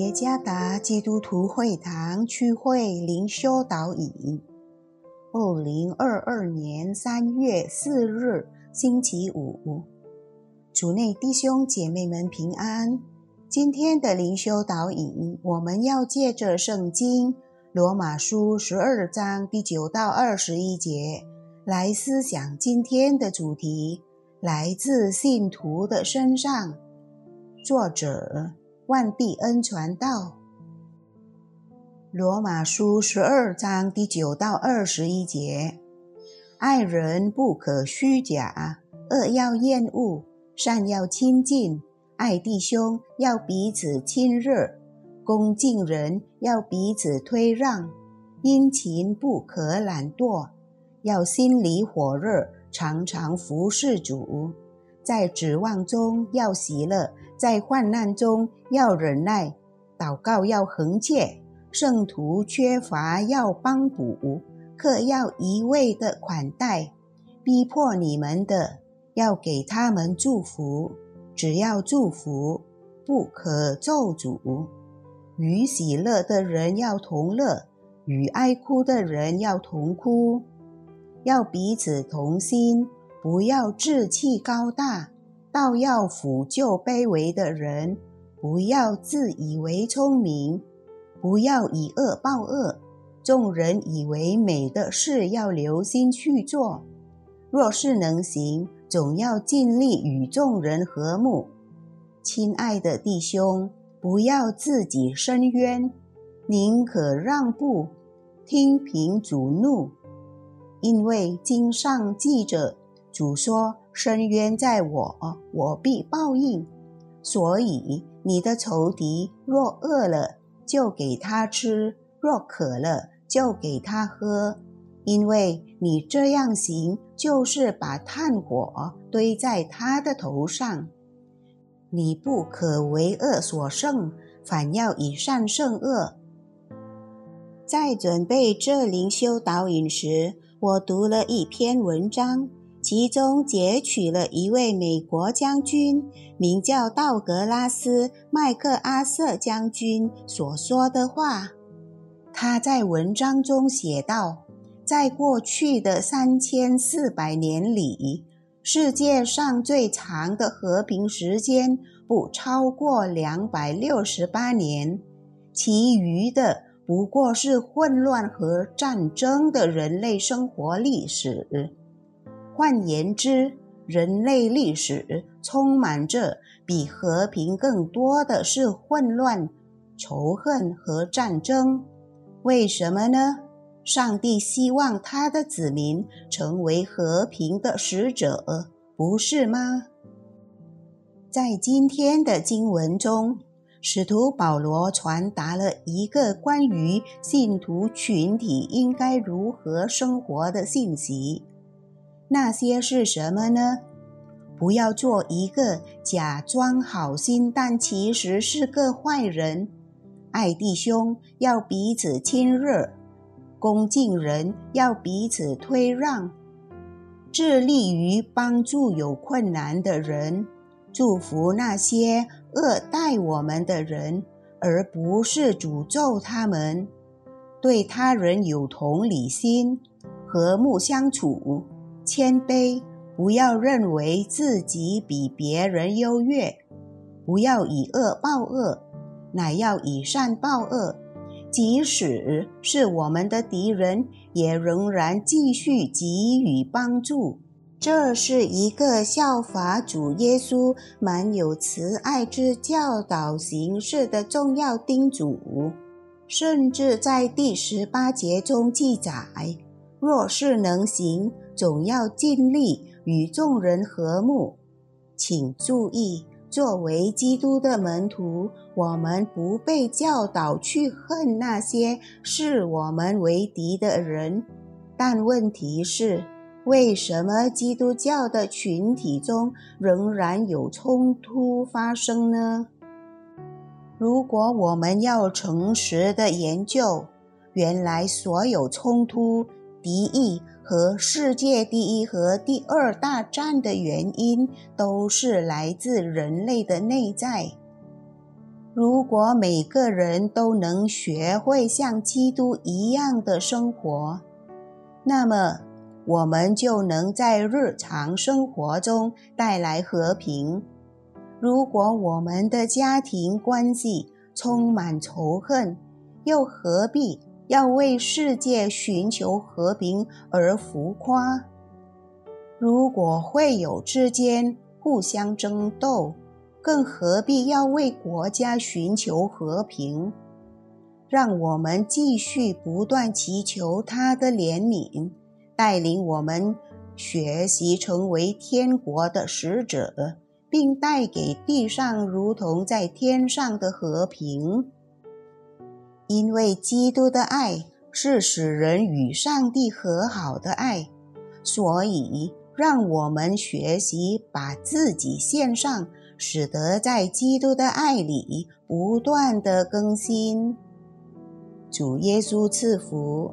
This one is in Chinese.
耶加达基督徒会堂区会灵修导引，二零二二年三月四日星期五，主内弟兄姐妹们平安。今天的灵修导引，我们要借着圣经罗马书十二章第九到二十一节来思想今天的主题：来自信徒的身上。作者。万必恩传道，罗马书十二章第九到二十一节：爱人不可虚假，恶要厌恶，善要亲近。爱弟兄要彼此亲热，恭敬人要彼此推让。殷勤不可懒惰，要心里火热，常常服侍主。在指望中要喜乐，在患难中要忍耐，祷告要恒切，圣徒缺乏要帮补，客要一味的款待，逼迫你们的要给他们祝福，只要祝福，不可咒诅。与喜乐的人要同乐，与哀哭的人要同哭，要彼此同心。不要志气高大，倒要抚救卑微的人；不要自以为聪明，不要以恶报恶。众人以为美的事，要留心去做。若是能行，总要尽力与众人和睦。亲爱的弟兄，不要自己伸冤，宁可让步，听凭主怒，因为经上记着。主说：“深渊在我，我必报应。所以你的仇敌若饿了，就给他吃；若渴了，就给他喝。因为你这样行，就是把炭火堆在他的头上。你不可为恶所胜，反要以善胜恶。”在准备这灵修导引时，我读了一篇文章。其中截取了一位美国将军，名叫道格拉斯·麦克阿瑟将军所说的话。他在文章中写道：“在过去的三千四百年里，世界上最长的和平时间不超过两百六十八年，其余的不过是混乱和战争的人类生活历史。”换言之，人类历史充满着比和平更多的是混乱、仇恨和战争。为什么呢？上帝希望他的子民成为和平的使者，不是吗？在今天的经文中，使徒保罗传达了一个关于信徒群体应该如何生活的信息。那些是什么呢？不要做一个假装好心，但其实是个坏人。爱弟兄要彼此亲热，恭敬人要彼此推让，致力于帮助有困难的人，祝福那些恶待我们的人，而不是诅咒他们。对他人有同理心，和睦相处。谦卑，不要认为自己比别人优越；不要以恶报恶，乃要以善报恶。即使是我们的敌人，也仍然继续给予帮助。这是一个效法主耶稣满有慈爱之教导形式的重要叮嘱。甚至在第十八节中记载：若是能行。总要尽力与众人和睦。请注意，作为基督的门徒，我们不被教导去恨那些视我们为敌的人。但问题是，为什么基督教的群体中仍然有冲突发生呢？如果我们要诚实的研究，原来所有冲突、敌意。和世界第一和第二大战的原因，都是来自人类的内在。如果每个人都能学会像基督一样的生活，那么我们就能在日常生活中带来和平。如果我们的家庭关系充满仇恨，又何必要为世界寻求和平而浮夸？如果会友之间互相争斗，更何必要为国家寻求和平？让我们继续不断祈求他的怜悯，带领我们学习成为天国的使者，并带给地上如同在天上的和平。因为基督的爱是使人与上帝和好的爱，所以让我们学习把自己献上。使得在基督的爱里不断的更新。主耶稣赐福。